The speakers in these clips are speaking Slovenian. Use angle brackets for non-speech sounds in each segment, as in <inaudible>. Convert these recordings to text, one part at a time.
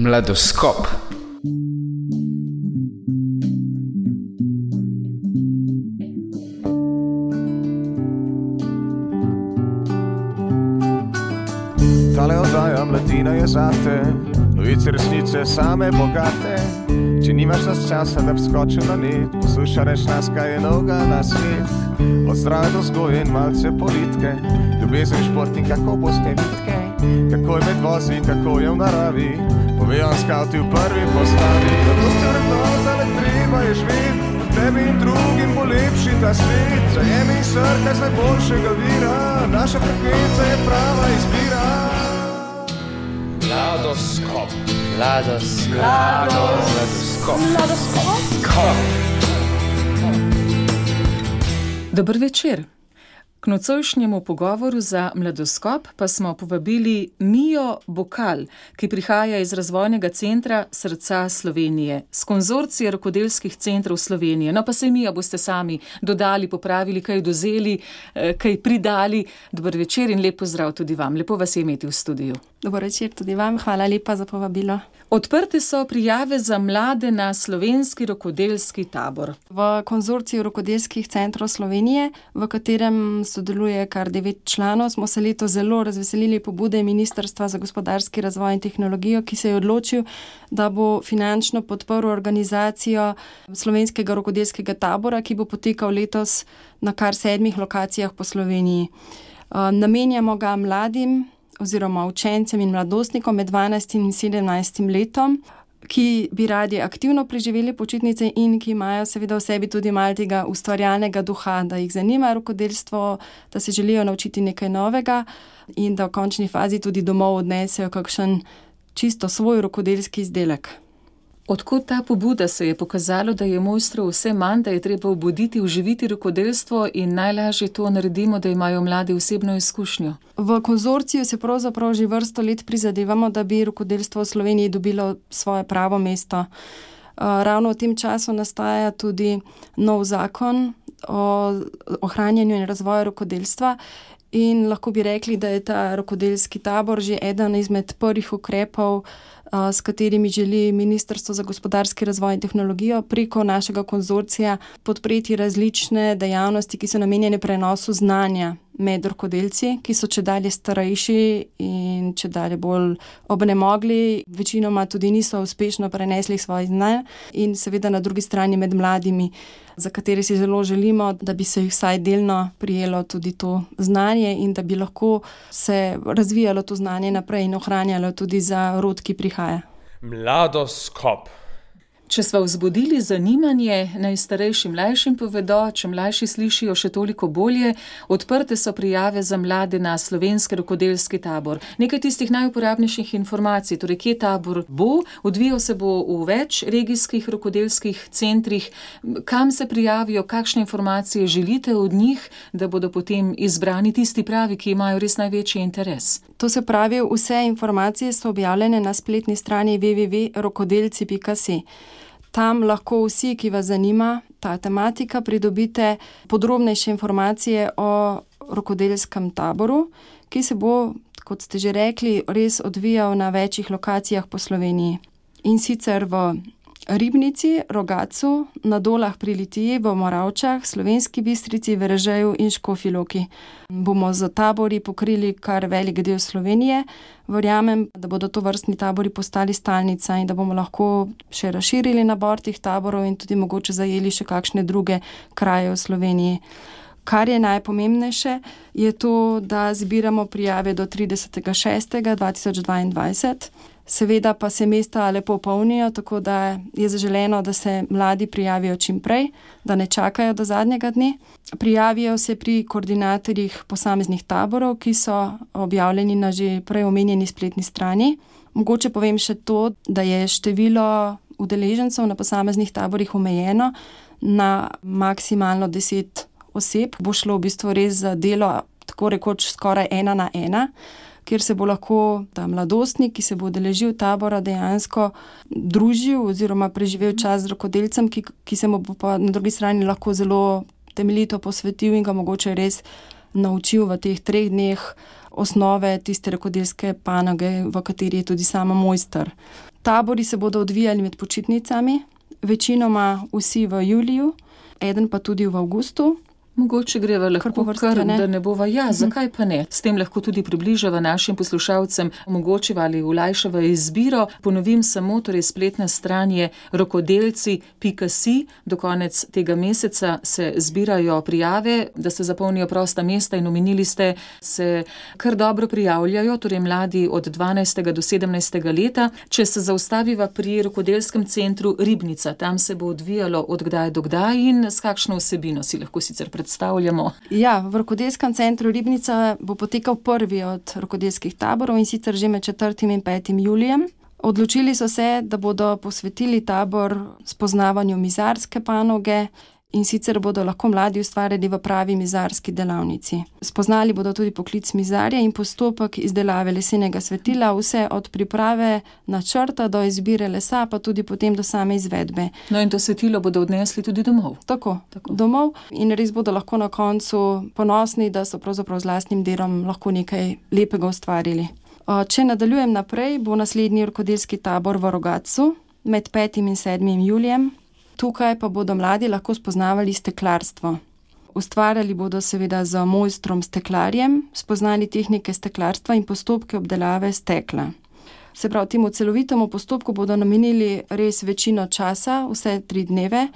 Mladoskop. Tale oddaja mladina je zate, novice resnice same bogate. Če nimaš nas časa, da bi skočil na net, poslušaj reč nas, kaj je noga na svet. Od zdrave do zgoje in malce politke, ljubezen šport in kako boste vitke, kako je med vozi, kako je v naravi. Povejo skavti v prvi postavi, da boste vrednota, le treba je živeti. Tebi in drugim bo lepši ta svet, zajemi srca z najboljšega vira, naša frekvenca je prava izbira. Mladoskop. Mladoskop. Mladoskop. Dober večer. K nocojšnjemu pogovoru za mladoskop pa smo povabili Mijo Bokal, ki prihaja iz razvojnega centra Srca Slovenije, z konzorcije rokodelskih centrov Slovenije. No, pa se Mija boste sami dodali, popravili, kaj dozeli, eh, kaj pridali. Dober večer in lep pozdrav tudi vam. Lepo vas je imeti v studiu. Dobro večer tudi vam, hvala lepa za povabilo. Odprte so prijave za mlade na slovenski rokodelski tabor. V konzorciju rokodelskih centrov Slovenije, v katerem sodeluje kar devet članov, smo se leto zelo razveselili pobude Ministrstva za gospodarski razvoj in tehnologijo, ki se je odločil, da bo finančno podprl organizacijo slovenskega rokodelskega tabora, ki bo potekal letos na kar sedmih lokacijah po Sloveniji. Namenjamo ga mladim oziroma učencem in mladostnikom med 12 in 17 letom, ki bi radi aktivno preživeli počitnice in ki imajo seveda v sebi tudi malo tega ustvarjalnega duha, da jih zanima rokodelstvo, da se želijo naučiti nekaj novega in da v končni fazi tudi domov odnesejo kakšen čisto svoj rokodelski izdelek. Odkud ta pobuda se je pokazalo, da je mojstrov vse manj, da je treba obuditi, uživiti rokodelstvo in najlažje to naredimo, da imajo mladi osebno izkušnjo? V konzorciju se pravzaprav že vrsto let prizadevamo, da bi rokodelstvo v Sloveniji dobilo svoje pravo mesto. Ravno v tem času nastaja tudi nov zakon o ohranjanju in razvoju rokodelstva. In lahko bi rekli, da je ta rokodelski tabor že eden izmed prvih ukrepov, s katerimi želi Ministrstvo za gospodarski razvoj in tehnologijo preko našega konzorcija podpreti različne dejavnosti, ki so namenjene prenosu znanja med rokodelci, ki so če dalje starejši in če dalje bolj obnemogli, večinoma tudi niso uspešno prenesli svojih znanj, in seveda na drugi strani med mladimi, za katere si zelo želimo, da bi se jih vsaj delno prijelo tudi to znanje in da bi lahko se razvijalo to znanje naprej in ohranjalo tudi za rod, ki prihaja. Mladoskop. Če smo vzbudili zanimanje, naj starejši mlajšim povedo, če mlajši slišijo še toliko bolje, odprte so prijave za mlade na slovenski rokodelski tabor. Nekaj tistih najuporabnejših informacij, torej kje tabor bo, odvijal se bo v več regijskih rokodelskih centrih, kam se prijavijo, kakšne informacije želite od njih, da bodo potem izbrani tisti pravi, ki imajo res največji interes. To se pravi, vse informacije so objavljene na spletni strani www.rokodelci.si. Tam lahko vsi, ki vas zanima ta tematika, pridobite podrobnejše informacije o rokodelskem taboru, ki se bo, kot ste že rekli, res odvijal na večjih lokacijah po Sloveniji. In sicer v Ribnici, Rogacu, na Dolah pri Litiji, v Moravčah, Slovenski Bistrici, Veržeju in Škofiloki. Bomo z tabori pokrili kar velik del Slovenije. Verjamem, da bodo to vrstni tabori postali stalnica in da bomo lahko še razširili nabor teh taborov in tudi mogoče zajeli še kakšne druge kraje v Sloveniji. Kar je najpomembnejše, je to, da zbiramo prijave do 30.6.2022. Seveda pa se mesta lepo polnijo, tako da je zaželeno, da se mladi prijavijo čim prej, da ne čakajo do zadnjega dne. Prijavijo se pri koordinatorjih posameznih taborov, ki so objavljeni na že prej omenjeni spletni strani. Mogoče povem še to, da je število udeležencev na posameznih taborih omejeno na maksimalno deset oseb. Bo šlo v bistvu res za delo, tako rekoč skoraj ena na ena kjer se bo lahko ta mladostnik, ki se bo udeležil tabora, dejansko družil oziroma preživel čas z rokodelcem, ki, ki se mu bo pa na drugi strani lahko zelo temeljito posvetil in ga mogoče res naučil v teh treh dneh osnove tiste rokodelske panoge, v kateri je tudi sama mojster. Tabori se bodo odvijali med počitnicami, večinoma vsi v juliju, eden pa tudi v avgustu. Mogoče greva lahko vrsti, kar, ne? da ne bova ja, zakaj pa ne. S tem lahko tudi približava našim poslušalcem, omogočiva ali ulajšava izbiro. Ponovim samo, torej spletna stran je rokodelci.si. Do konec tega meseca se zbirajo prijave, da se zapolnijo prosta mesta in omenili ste, se kar dobro prijavljajo, torej mladi od 12. do 17. leta. Če se zaustaviva pri rokodelskem centru Ribnica, tam se bo odvijalo od kdaj do kdaj in s kakšno vsebino si lahko sicer predstavljamo. Ja, v rokodelskem centru Ribnica bo potekal prvi od rokodelskih taborov in sicer že med 4. in 5. julijem. Odločili so se, da bodo posvetili tabor spoznavanju mizarske panoge in sicer bodo lahko mladi ustvarjali v pravi mizarski delavnici. Spoznali bodo tudi poklic mizarja in postopek izdelave lesenega svetila, vse od priprave načrta do izbire lesa, pa tudi potem do same izvedbe. No, in to svetilo bodo odnesli tudi domov. Tako, Tako. domov in res bodo lahko na koncu ponosni, da so pravzaprav z lastnim delom lahko nekaj lepega ustvarili. Če nadaljujem naprej, bo naslednji rokodelski tabor v Rogacu med 5. in 7. julijem. Tukaj pa bodo mladi lahko spoznavali steklarstvo. Ustvarjali bodo seveda z mojstrom steklarjem, spoznali tehnike steklarstva in postopke obdelave stekla. Se pravi, temu celovitemu postopku bodo namenili res večino časa, vse tri dneve.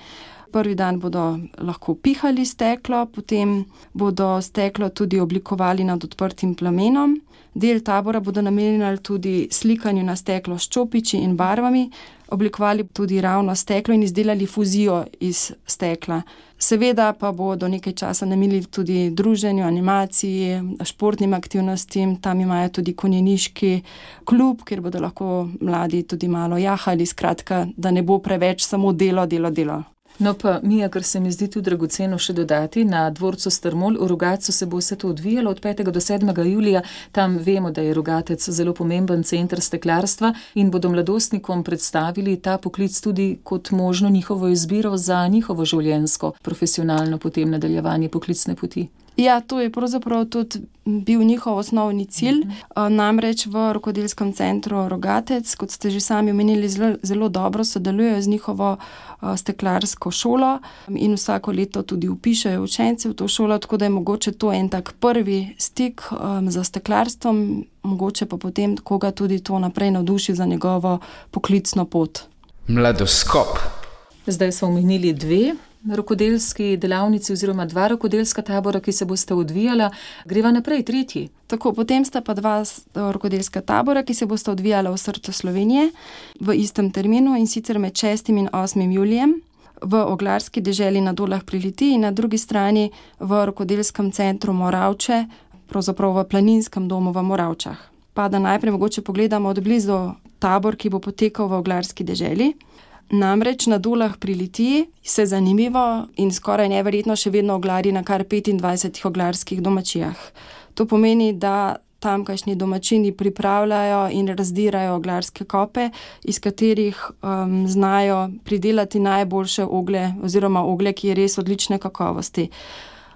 Prvi dan bodo lahko pihali steklo, potem bodo steklo tudi oblikovali nad odprtim plamenom. Del tabora bodo namenili tudi slikanju na steklo s čopiči in barvami, oblikovali tudi ravno steklo in izdelali fuzijo iz stekla. Seveda pa bodo nekaj časa namenili tudi druženju, animaciji, športnim aktivnostim, tam imajo tudi konjeniški klub, kjer bodo lahko mladi tudi malo jahali, skratka, da ne bo preveč samo delo, delo, delo. No, pa mi, kar se mi zdi tudi dragoceno še dodati, na dvorcu Strmol v Rogacu se bo vse to odvijalo od 5. do 7. julija. Tam vemo, da je Rogatec zelo pomemben center steklarstva in bodo mladostnikom predstavili ta poklic tudi kot možno njihovo izbiro za njihovo življensko, profesionalno potem nadaljevanje poklicne poti. Ja, to je pravzaprav tudi bil njihov osnovni cilj. -huh. Namreč v rokodelskem centru Rogatec, kot ste že sami omenili, zelo, zelo dobro sodelujejo z njihovo steklarsko šolo in vsako leto tudi upišajo učence v to šolo, tako da je mogoče to en tak prvi stik um, z steklarstvom, mogoče pa potem koga tudi to naprej navduši za njegovo poklicno pot. Mladoskop. Zdaj smo omenili dve rokodelski delavnici oziroma dva rokodelska tabora, ki se boste odvijala, greva naprej tretji. Tako, potem sta pa dva rokodelska tabora, ki se boste odvijala v srcu Slovenije v istem terminu in sicer med 6. in 8. julijem v oglarski deželi na Dolah pri Liti in na drugi strani v rokodelskem centru Moravče, pravzaprav v planinskem domu v Moravčah. Pa da najprej mogoče pogledamo od blizu tabor, ki bo potekal v oglarski deželi. Namreč na Dolah pri Litiji se zanimivo in skoraj neverjetno še vedno oglari na kar 25 oglarskih domačijah. To pomeni, da tamkajšnji domačini pripravljajo in razdirajo oglarske kope, iz katerih um, znajo pridelati najboljše ogle oziroma ogle, ki je res odlične kakovosti.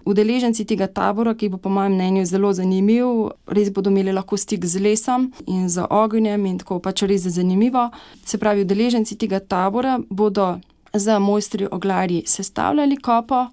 Udeleženci tega tabora, ki bo po mojem mnenju zelo zanimiv, res bodo imeli lahko stik z lesom in z ognjem in tako pač res zanimivo. Se pravi, udeleženci tega tabora bodo za mojstri oglarji sestavljali kopo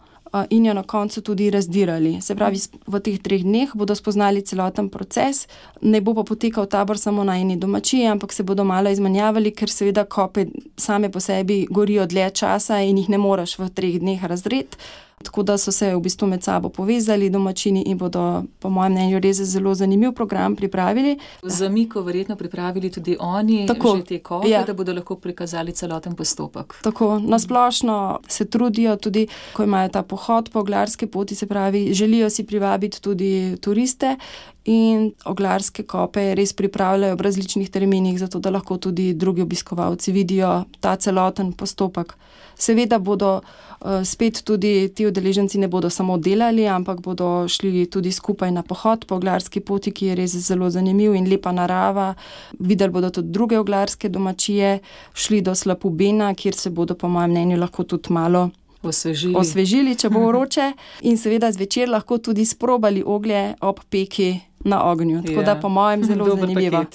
in jo na koncu tudi razdirali. Se pravi, v teh treh dneh bodo spoznali celoten proces, ne bo pa potekal tabor samo na eni domačiji, ampak se bodo malo izmenjavali, ker seveda kope same po sebi gorijo dlje časa in jih ne moreš v treh dneh razrediti. Tako da so se v bistvu med sabo povezali domačini in bodo, po mojem mnenju, res zelo zanimiv program pripravili. Za Miko verjetno pripravili tudi oni Tako, te kope, ja. da bodo lahko prikazali celoten postopek. Tako, nasplošno se trudijo tudi, ko imajo ta pohod po oglarske poti, se pravi, želijo si privabiti tudi turiste in oglarske kope res pripravljajo v različnih terminih, zato da lahko tudi drugi obiskovalci vidijo ta celoten postopek. Seveda bodo uh, spet tudi ti udeleženci ne bodo samo delali, ampak bodo šli tudi skupaj na pohod po oglarski poti, ki je res zelo zanimiv in lepa narava. Videli bodo tudi druge oglarske domačije, šli do Slapu Bena, kjer se bodo, po mojem mnenju, lahko tudi malo osvežili. osvežili, če bo <laughs> vroče, in seveda zvečer lahko tudi sprobali oglje ob peki na ognju. Tako Ja. da, po mojem, zelo Dober zanimivo.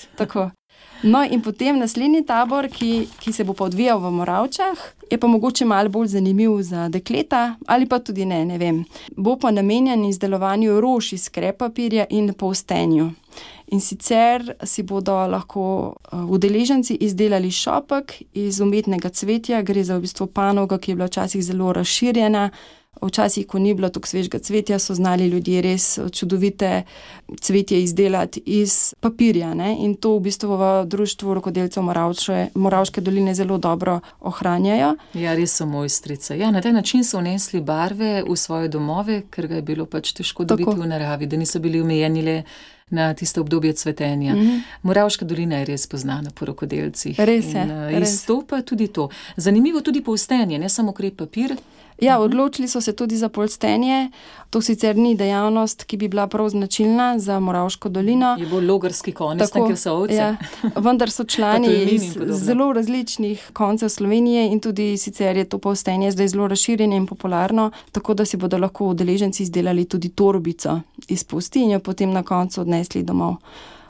No, in potem naslednji tabor, ki, ki se bo pa odvijal v Moravčah, je pa mogoče malo bolj zanimiv za dekleta, ali pa tudi ne, ne vem. Bo pa namenjen izdelovanju rož iz krepapirja in povstenju. In sicer si bodo lahko eh, udeleženci izdelali šopek iz umetnega cvetja, gre za v bistvu panogo, ki je bila včasih zelo razširjena. Včasih, ko ni bilo tako svežega cvetja, so znali ljudje res čudovite cvetje izdelati iz papirja. Ne? In to v bistvu v društvu rokodelcev Moravče, Moravške doline zelo dobro ohranjajo. Ja, res so mojstrice. Ja, na ta način so vnesli barve v svoje domove, ker ga je bilo pač težko dobiti tako. v naravi, da niso bili omejeni le na tisto obdobje cvetenja. Mm -hmm. Moravška dolina je res poznana po rokodelcih. Res je. In, uh, izstopa tudi to. Zanimivo tudi povstenje, ne samo krep papir. Ja, mhm. odločili so se tudi za polstenje. To sicer ni dejavnost, ki bi bila prav značilna za Moravško dolino. Je bolj logarski konec, ker so ovce. Ja, vendar so <laughs> člani iz zelo različnih koncev Slovenije in tudi sicer je to polstenje zdaj zelo razširjeno in popularno, tako da si bodo lahko udeleženci izdelali tudi torbico iz posti in jo potem na koncu odnesli domov.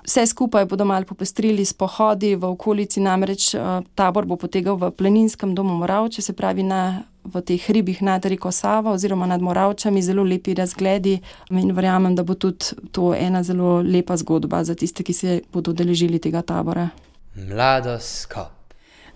Vse skupaj bodo malo popestrili s pohodi v okolici, namreč uh, tabor bo potekal v planinskem domu Moravče, se pravi na v teh hribih nad reko Sava oziroma nad Moravčami zelo lepi razgledi in verjamem, da bo tudi to ena zelo lepa zgodba za tiste, ki se bodo deležili tega tabora. Mladost kop.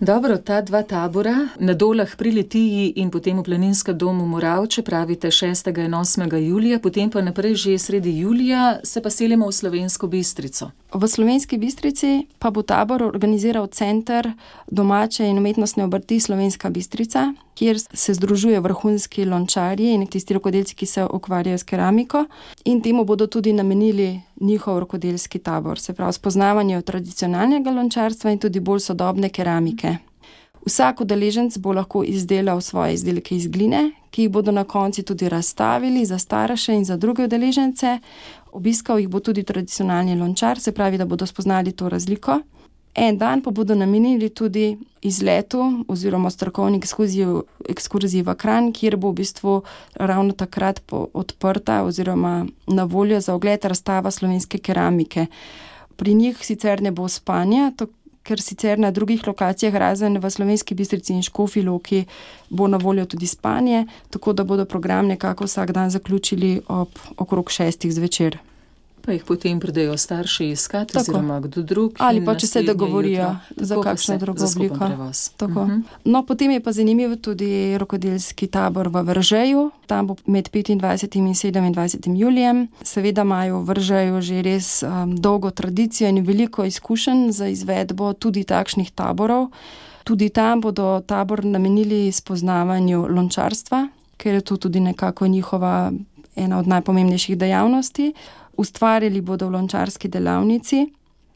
Dobro, ta dva tabora, na dolah pri Litiji in potem v planinskem domu Moravče, pravite 6. in 8. julija, potem pa naprej že sredi julija, se pa selimo v Slovensko bistrico. V Slovenski bistrici pa bo tabor organiziral center domače in umetnostne obrti Slovenska bistrica, kjer se združuje vrhunski lončarji in tisti rokodelci, ki se ukvarjajo s keramiko, in temu bodo tudi namenili njihov rokodelski tabor, se pravi spoznavanje tradicionalnega lončarstva in tudi bolj sodobne keramike. Vsak udeleženc bo lahko izdelal svoje izdelke iz gline, ki jih bodo na koncu tudi razstavili za starše in za druge udeležence. Obiskal jih bo tudi tradicionalni lončar, se pravi, da bodo spoznali to razliko. En dan pa bodo namenili tudi izletu oziroma strokovni ekskurziji v Kran, kjer bo v bistvu ravno takrat odprta oziroma na voljo za ogled razstava slovenske keramike. Pri njih sicer ne bo spanja, ker sicer na drugih lokacijah, razen v slovenski bistrici in škofi loki, bo na voljo tudi spanje, tako da bodo program nekako vsak dan zaključili ob okrog šestih zvečer pa jih potem pridejo starši iskati, Tako. oziroma kdo drug. Ali pa če se dogovorijo za kakšno drugo obliko. Uh mhm. -huh. No, potem je pa zanimiv tudi rokodelski tabor v Vržeju, tam bo med 25 in 27 julijem. Seveda imajo v Vržeju že res um, dolgo tradicijo in veliko izkušenj za izvedbo tudi takšnih taborov. Tudi tam bodo tabor namenili spoznavanju lončarstva, ker je to tudi nekako njihova ena od najpomembnejših dejavnosti ustvarjali bodo v lončarski delavnici.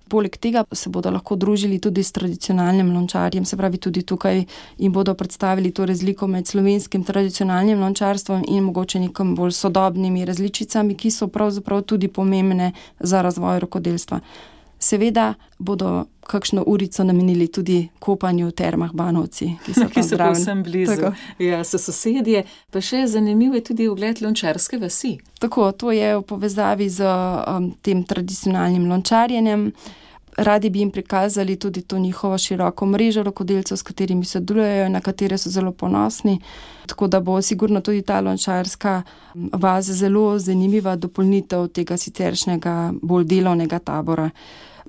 Poleg tega se bodo lahko družili tudi s tradicionalnim lončarjem, se pravi, tudi tukaj jim bodo predstavili to razliko med slovenskim tradicionalnim lončarstvom in mogoče nekom bolj sodobnimi različicami, ki so pravzaprav tudi pomembne za razvoj rokodelstva. Seveda bodo kakšno urico namenili tudi kopanju v termah Banovci, ki so, <laughs> ki so povsem blizu. Tako. Ja, so sosedje, pa še zanimiv je tudi ogled lončarske vasi. Tako, to je v povezavi z um, tem tradicionalnim lončarjenjem. Radi bi jim prikazali tudi to njihovo široko mrežo rokodelcev, s katerimi sodelujejo, na katere so zelo ponosni. Tako da bo sigurno tudi ta lončarska um, vaza zelo zanimiva dopolnitev tega siceršnjega, bolj delovnega tabora.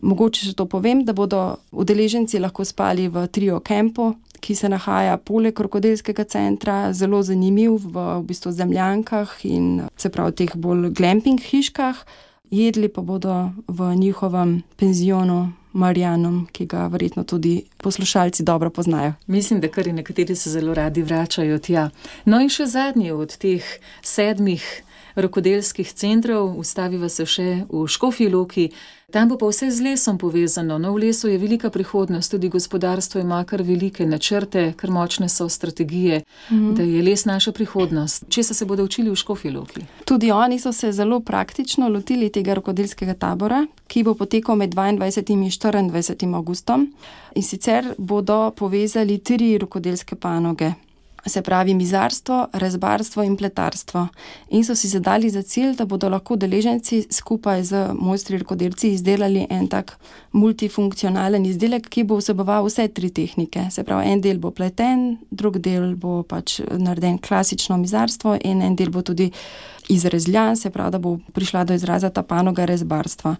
Mogoče še to povem, da bodo udeleženci lahko spali v trio kampu, ki se nahaja poleg rokodelskega centra, zelo zanimiv v, v bistvu zemljankah in se pravi teh bolj glamping hiškah. Jedli pa bodo v njihovem penzionu Marijanom, ki ga verjetno tudi poslušalci dobro poznajo. Mislim, da kar nekateri se zelo radi vračajo tja. No in še zadnji od teh sedmih rokodelskih centrov, ustaviva se še v Škofi Loki. Tam bo pa vse z lesom povezano. No, v lesu je velika prihodnost, tudi gospodarstvo ima kar velike načrte, kar močne so strategije, -hmm. da je les naša prihodnost. Če se bodo učili v Škofiloki? Tudi oni so se zelo praktično lotili tega rokodelskega tabora, ki bo potekal med 22 in 24 augustom. In sicer bodo povezali tri rokodelske panoge. Se pravi mizarstvo, rezbarstvo in pletarstvo. In so si zadali za cilj, da bodo lahko deleženci skupaj z mojstri rokodelci izdelali en tak multifunkcionalen izdelek, ki bo vseboval vse tri tehnike. Se pravi, en del bo pleten, drug del bo pač narejen klasično mizarstvo in en del bo tudi izrezljan, se pravi, da bo prišla do izraza ta panoga rezbarstva.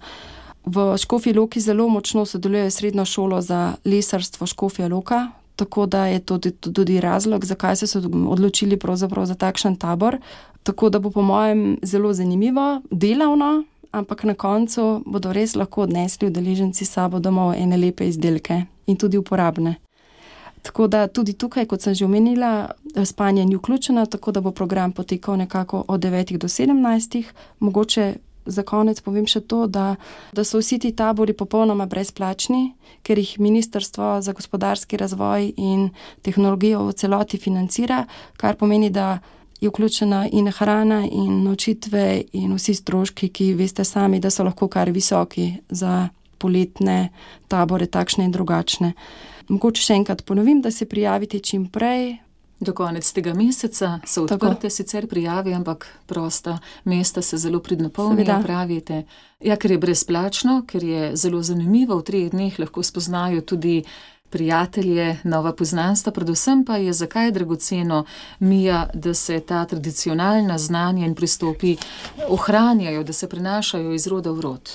V Škofi Loki zelo močno sodeluje srednjo šolo za lesarstvo Škofija Loka, tako da je to tudi, tudi razlog, zakaj so se odločili za takšen tabor. Tako da bo, po mojem, zelo zanimivo, delavno, ampak na koncu bodo res lahko odnesli udeleženci sabo domov ene lepe izdelke in tudi uporabne. Tako da tudi tukaj, kot sem že omenila, spanje ni vključeno, tako da bo program potekal nekako od 9 do 17, mogoče za konec povem še to, da, da so vsi ti tabori popolnoma brezplačni, ker jih Ministrstvo za gospodarski razvoj in tehnologijo v celoti financira, kar pomeni, da je vključena in hrana, in nočitve, in vsi stroški, ki veste sami, da so lahko kar visoki za poletne tabore, takšne in drugačne. Mogoče še enkrat ponovim, da se prijavite čim prej, Do konec tega meseca so odprte sicer prijave, ampak prosta mesta se zelo pridno polnijo, pravite. Ja, ker je brezplačno, ker je zelo zanimivo, v treh dneh lahko spoznajo tudi prijatelje, nova poznanstva, predvsem pa je zakaj dragoceno Mija, da se ta tradicionalna znanja in pristopi ohranjajo, da se prenašajo iz roda v rod.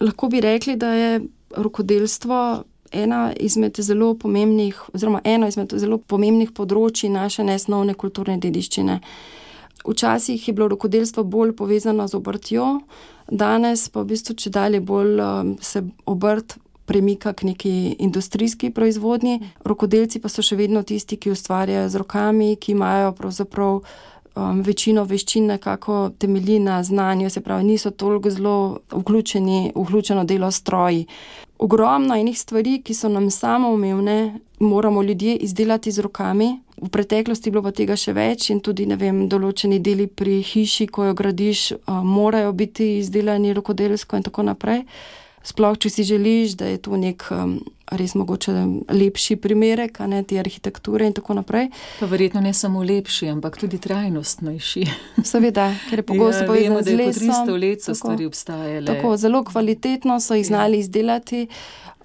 Lahko bi rekli, da je rokodelstvo ena izmed zelo pomembnih, oziroma eno izmed zelo pomembnih področji naše nesnovne kulturne dediščine. Včasih je bilo rokodelstvo bolj povezano z obrtjo, danes pa v bistvu če dalje bolj um, se obrt premika k neki industrijski proizvodnji. Rokodelci pa so še vedno tisti, ki ustvarjajo z rokami, ki imajo pravzaprav um, večino veščin nekako temelji na znanju, se pravi, niso toliko zelo vključeni, vključeno delo stroji. Ogromno enih stvari, ki so nam samoumevne, moramo ljudje izdelati z rokami. V preteklosti je bilo pa tega še več in tudi vem, določeni deli pri hiši, ko jo gradiš, uh, morajo biti izdelani rokodelsko in tako naprej sploh če si želiš, da je to nek um, res mogoče lepši primerek, ne te arhitekture in tako naprej. Pa verjetno ne samo lepši, ampak tudi trajnostnejši. Seveda, ker je <laughs> pogosto ja, povezano z lesom. 300 let so tako, stvari obstajale. Tako, zelo kvalitetno so jih ja. znali izdelati.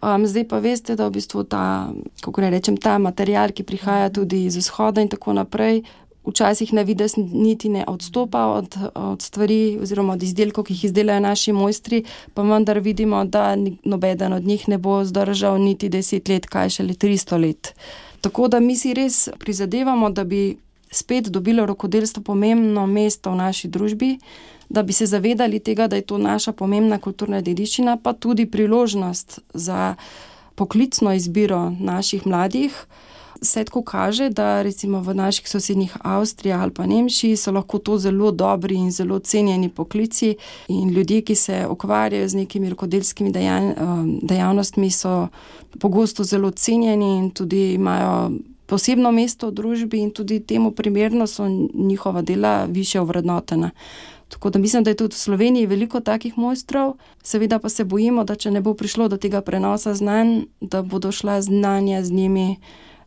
Um, zdaj pa veste, da v bistvu ta, kako ne rečem, ta material, ki prihaja tudi iz vzhoda in tako naprej, včasih na vides niti ne odstopa od, od stvari oziroma od izdelkov, ki jih izdelajo naši mojstri, pa vendar vidimo, da nobeden od njih ne bo zdržal niti deset let, kaj šele tristo let. Tako da mi si res prizadevamo, da bi spet dobilo rokodelstvo pomembno mesto v naši družbi, da bi se zavedali tega, da je to naša pomembna kulturna dediščina, pa tudi priložnost za poklicno izbiro naših mladih se tako kaže, da recimo v naših sosednjih Avstriji ali pa Nemčiji so lahko to zelo dobri in zelo cenjeni poklici in ljudje, ki se ukvarjajo z nekimi rokodelskimi dejanj, um, dejavnostmi, so pogosto zelo cenjeni in tudi imajo posebno mesto v družbi in tudi temu primerno so njihova dela više ovrednotena. Tako da mislim, da je tudi v Sloveniji veliko takih mojstrov, seveda pa se bojimo, da če ne bo prišlo do tega prenosa znanj, da bodo šla znanja z njimi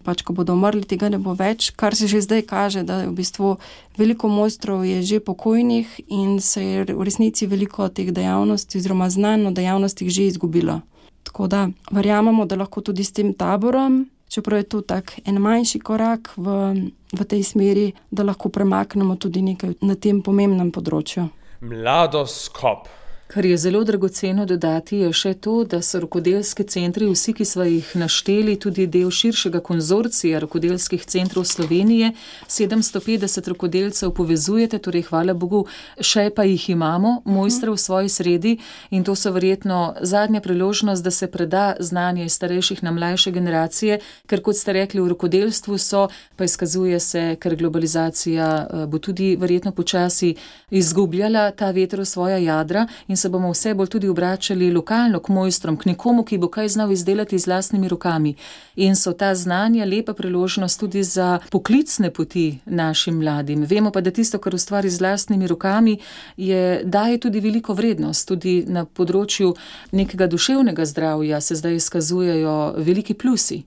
pač ko bodo umrli, tega ne bo več, kar se že zdaj kaže, da je v bistvu veliko mojstrov je že pokojnih in se je v resnici veliko teh dejavnosti oziroma znanj o dejavnostih že izgubilo. Tako da verjamemo, da lahko tudi s tem taborom, čeprav je to tak en manjši korak v, v tej smeri, da lahko premaknemo tudi nekaj na tem pomembnem področju. Mladoskop. Kar je zelo dragoceno dodati, je še to, da so rokodelske centri, vsi, ki smo jih našteli, tudi del širšega konzorcija rokodelskih centrov Slovenije. 750 rokodelcev povezujete, torej hvala Bogu, še pa jih imamo, mojstre v svoji sredi in to so verjetno zadnja priložnost, da se preda znanje iz starejših na mlajše generacije, ker kot ste rekli, v rokodelstvu so, pa izkazuje se, ker globalizacija eh, bo tudi verjetno počasi izgubljala ta veter v svoja jadra se bomo vse bolj tudi obračali lokalno k mojstrom, k nekomu, ki bo kaj znal izdelati z vlastnimi rokami. In so ta znanja lepa priložnost tudi za poklicne poti našim mladim. Vemo pa, da tisto, kar ustvari z vlastnimi rokami, je, daje tudi veliko vrednost. Tudi na področju nekega duševnega zdravja se zdaj izkazujejo veliki plusi.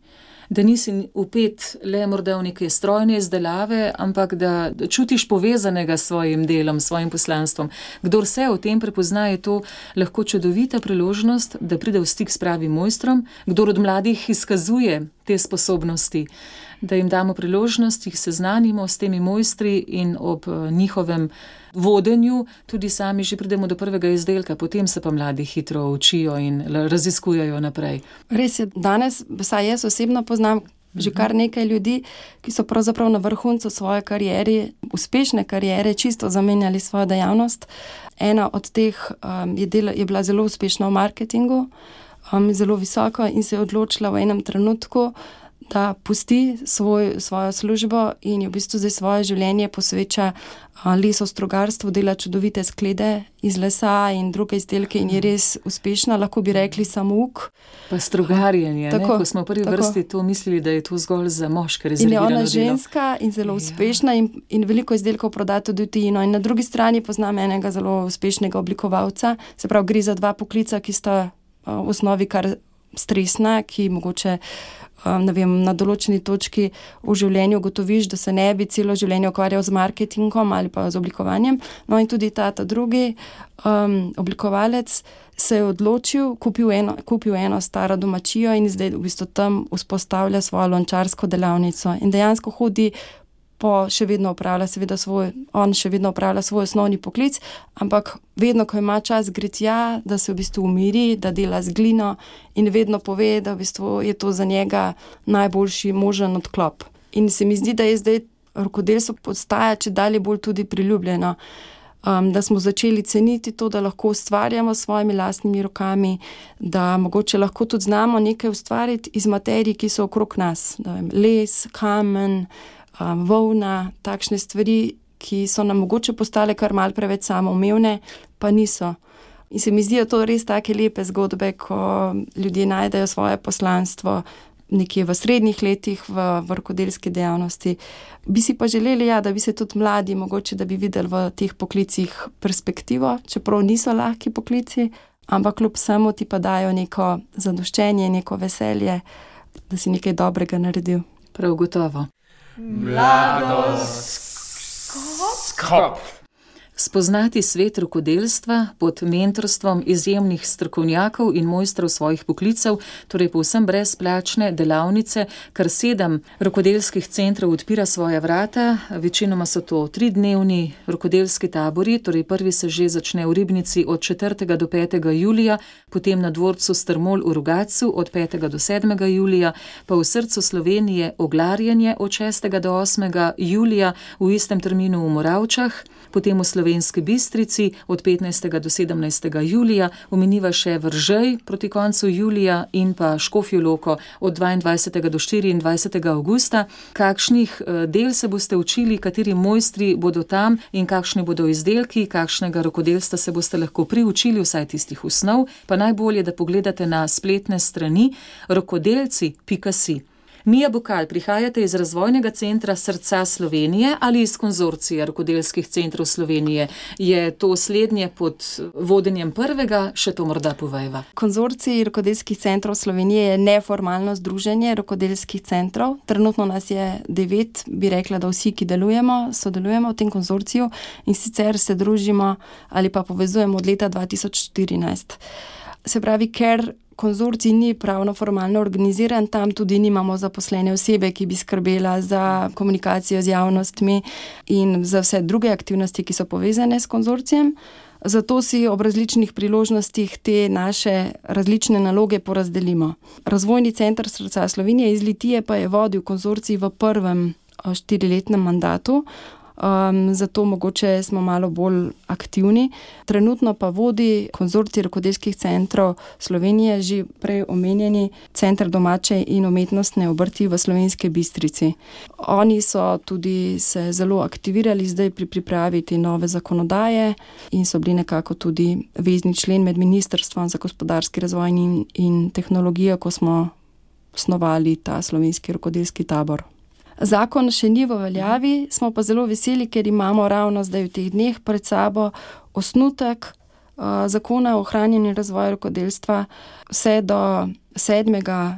Da nisi upet le morda v neke strojne izdelave, ampak da čutiš povezanega s svojim delom, s svojim poslanstvom. Kdor se v tem prepozna, je to lahko čudovita priložnost, da pride v stik s pravim mojstrom, kdor od mladih izkazuje te sposobnosti da jim damo priložnost, jih seznanimo s temi mojstri in ob eh, njihovem vodenju tudi sami že pridemo do prvega izdelka, potem se pa mladi hitro učijo in raziskujejo naprej. Res je, danes, vsaj jaz osebno poznam. Že kar mhm. nekaj ljudi, ki so pravzaprav na vrhuncu svoje kariere, uspešne kariere, čisto zamenjali svojo dejavnost. Ena od teh um, je, del, je bila zelo uspešna v marketingu, um, zelo visoko in se je odločila v enem trenutku, da pusti svoj, svojo službo in v bistvu zdaj svoje življenje posveča lesostrogarstvu, dela čudovite sklede iz lesa in druge izdelke in je res uspešna, lahko bi rekli samo uk. Pa strogarjenje, tako, ko smo v prvi tako. vrsti to mislili, da je to zgolj za moške rezervirano. In je ona ženska in zelo ja. uspešna in, in veliko izdelkov proda tudi v tujino. In na drugi strani poznam enega zelo uspešnega oblikovalca, se pravi, gre za dva poklica, ki sta v osnovi kar stresna, ki mogoče um, vem, na določeni točki v življenju ugotoviš, da se ne bi celo življenje ukvarjal z marketingom ali pa z oblikovanjem. No, in tudi ta, ta drugi um, oblikovalec se je odločil, kupil eno, kupil eno staro domačijo in zdaj v bistvu tam vzpostavlja svojo lončarsko delavnico. In dejansko hodi po še vedno upravlja, seveda, svoj, on še vedno upravlja svoj osnovni poklic, ampak vedno, ko ima čas, gre tja, da se v bistvu umiri, da dela z glino in vedno pove, da v bistvu je to za njega najboljši možen odklop. In se mi zdi, da je zdaj rokodelstvo postaja če dalje bolj tudi priljubljeno. Um, da smo začeli ceniti to, da lahko ustvarjamo s svojimi lastnimi rokami, da mogoče lahko tudi znamo nekaj ustvariti iz materij, ki so okrog nas, vem, les, kamen, um, volna, takšne stvari, ki so nam mogoče postale kar mal preveč samoumevne, pa niso. In se mi zdijo to res tako lepe zgodbe, ko ljudje najdejo svoje poslanstvo nekje v srednjih letih v vrkodelski dejavnosti. Bi si pa želeli, ja, da bi se tudi mladi, mogoče da bi videli v teh poklicih perspektivo, čeprav niso lahki poklici, ampak kljub vsemu ti pa dajo neko zadoščenje, neko veselje, da si nekaj dobrega naredil. Prav gotovo. Mladoskop. Spoznati svet rokodelstva pod mentorstvom izjemnih strokovnjakov in mojstrov svojih poklicev, torej povsem brezplačne delavnice, kar sedem rokodelskih centrov odpira svoje vrata. Večinoma so to tridnevni rokodelski tabori, torej prvi se že začne v Ribnici od 4. do 5. julija, potem na dvorcu Strmol v Rugacu od 5. do 7. julija, pa v srcu Slovenije oglarjenje od 6. do 8. julija v istem terminu v Moravčah, potem v Sloveniji Slovenski Bistrici od 15. do 17. julija, omeniva še Vržej proti koncu julija in pa Škofjo Loko od 22. do 24. augusta. Kakšnih eh, del se boste učili, kateri mojstri bodo tam in kakšni bodo izdelki, kakšnega rokodelstva se boste lahko priučili, vsaj tistih osnov, pa najbolje, da pogledate na spletne strani rokodelci.si. Mija Bukal, prihajate iz Razvojnega centra Srca Slovenije ali iz konzorcija rokodelskih centrov Slovenije? Je to slednje pod vodenjem prvega, še to morda povejva? Konzorcij rokodelskih centrov Slovenije je neformalno združenje rokodelskih centrov. Trenutno nas je devet, bi rekla, da vsi, ki delujemo, sodelujemo v tem konzorciju in sicer se družimo ali pa povezujemo od leta 2014. Se pravi, ker konzorcij ni pravno formalno organiziran, tam tudi nimamo zaposlene osebe, ki bi skrbela za komunikacijo z javnostmi in za vse druge aktivnosti, ki so povezane s konzorcijem. Zato si ob različnih priložnostih te naše različne naloge porazdelimo. Razvojni center Srca Slovenije iz Litije pa je vodil konzorcij v prvem štiriletnem mandatu, um, zato mogoče smo malo bolj aktivni. Trenutno pa vodi konzorcij rokodelskih centrov Slovenije, že prej omenjeni Center domače in umetnostne obrti v Slovenske Bistrici. Oni so tudi se zelo aktivirali zdaj pri pripravi te nove zakonodaje in so bili nekako tudi vezni člen med Ministrstvom za gospodarski razvoj in, in tehnologijo, ko smo osnovali ta slovenski rokodelski tabor. Zakon še ni v veljavi, smo pa zelo veseli, ker imamo ravno zdaj v teh dneh pred sabo osnutek uh, zakona o ohranjanju razvoja rokodelstva. Vse do 7.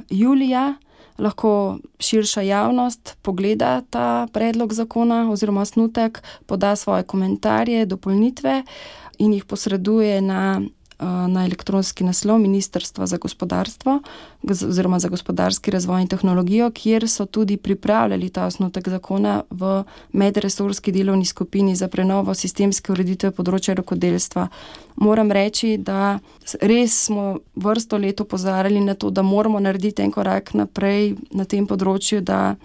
julija lahko širša javnost pogleda ta predlog zakona oziroma snutek, poda svoje komentarje, dopolnitve in jih posreduje na na elektronski naslov Ministrstva za gospodarstvo oziroma za gospodarski razvoj in tehnologijo, kjer so tudi pripravljali ta osnutek zakona v medresorski delovni skupini za prenovo sistemske ureditve področja rokodelstva. Moram reči, da res smo vrsto let opozarjali na to, da moramo narediti en korak naprej na tem področju, da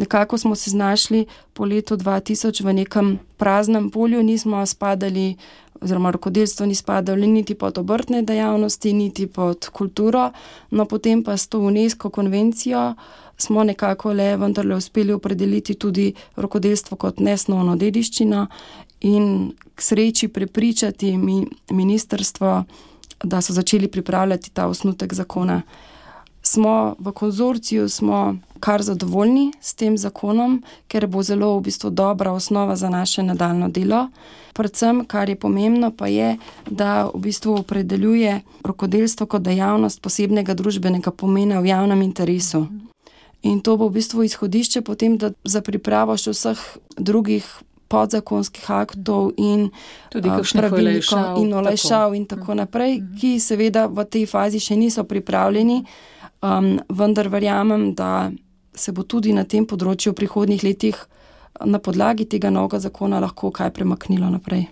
nekako smo se znašli po letu 2000 v nekem praznem polju, nismo spadali oziroma rokodelstvo ni spadalo niti pod obrtne dejavnosti, niti pod kulturo, no potem pa s to UNESCO konvencijo smo nekako le vendarle uspeli opredeliti tudi rokodelstvo kot nesnovno dediščino in k sreči prepričati mi, ministrstvo, da so začeli pripravljati ta osnutek zakona. Smo v konzorciju, smo kar zadovoljni s tem zakonom, ker bo zelo v bistvu dobra osnova za naše nadaljno delo. Predvsem, kar je pomembno, pa je, da v bistvu opredeljuje rokodelstvo kot dejavnost posebnega družbenega pomena v javnem interesu. In to bo v bistvu izhodišče potem za pripravo še vseh drugih podzakonskih aktov in tudi pravilnikov in olajšav in tako naprej, ki seveda v tej fazi še niso pripravljeni, um, vendar verjamem, da se bo tudi na tem področju v prihodnjih letih na podlagi tega novega zakona lahko kaj premaknilo naprej.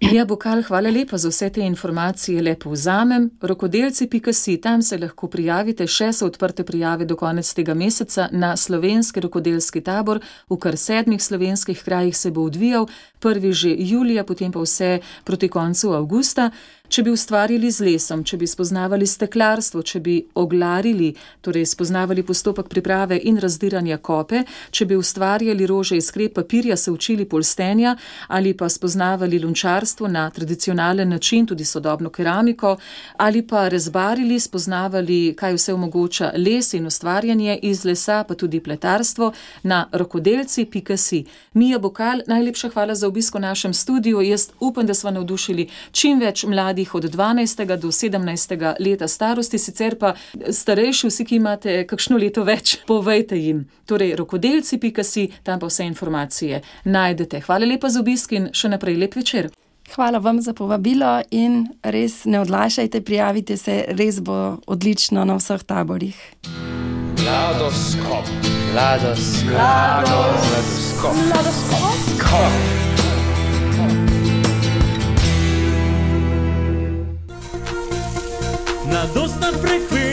Ja, Bokal, hvala lepa za vse te informacije. Lepo vzamem. Rokodelci.si, tam se lahko prijavite, še so odprte prijave do konec tega meseca na slovenski rokodelski tabor. V kar sedmih slovenskih krajih se bo odvijal, prvi že julija, potem pa vse proti koncu avgusta. Če bi ustvarili z lesom, če bi spoznavali steklarstvo, če bi oglarili, torej spoznavali postopek priprave in razdiranja kope, če bi ustvarjali rože iz skrep papirja, se učili polstenja ali pa spoznavali lončarstvo na tradicionalen način, tudi sodobno keramiko, ali pa rezbarili, spoznavali, kaj vse omogoča les in ustvarjanje iz lesa, pa tudi pletarstvo na rokodelci.si. Mija Bokal, najlepša hvala za obisk v našem studiu. Jaz upam, da smo navdušili čim več mladih mladih od 12. do 17. leta starosti, sicer pa starejši, vsi, ki imate kakšno leto več, <laughs> povejte jim. Torej, rokodelci.si, tam pa vse informacije najdete. Hvala lepa za obisk in še naprej lep večer. Hvala vam za povabilo in res ne odlašajte, prijavite se, res bo odlično na vseh taborih. Ladoskop, ladoskop, ladoskop, ladoskop. ladoskop. Na dosta frecuencia.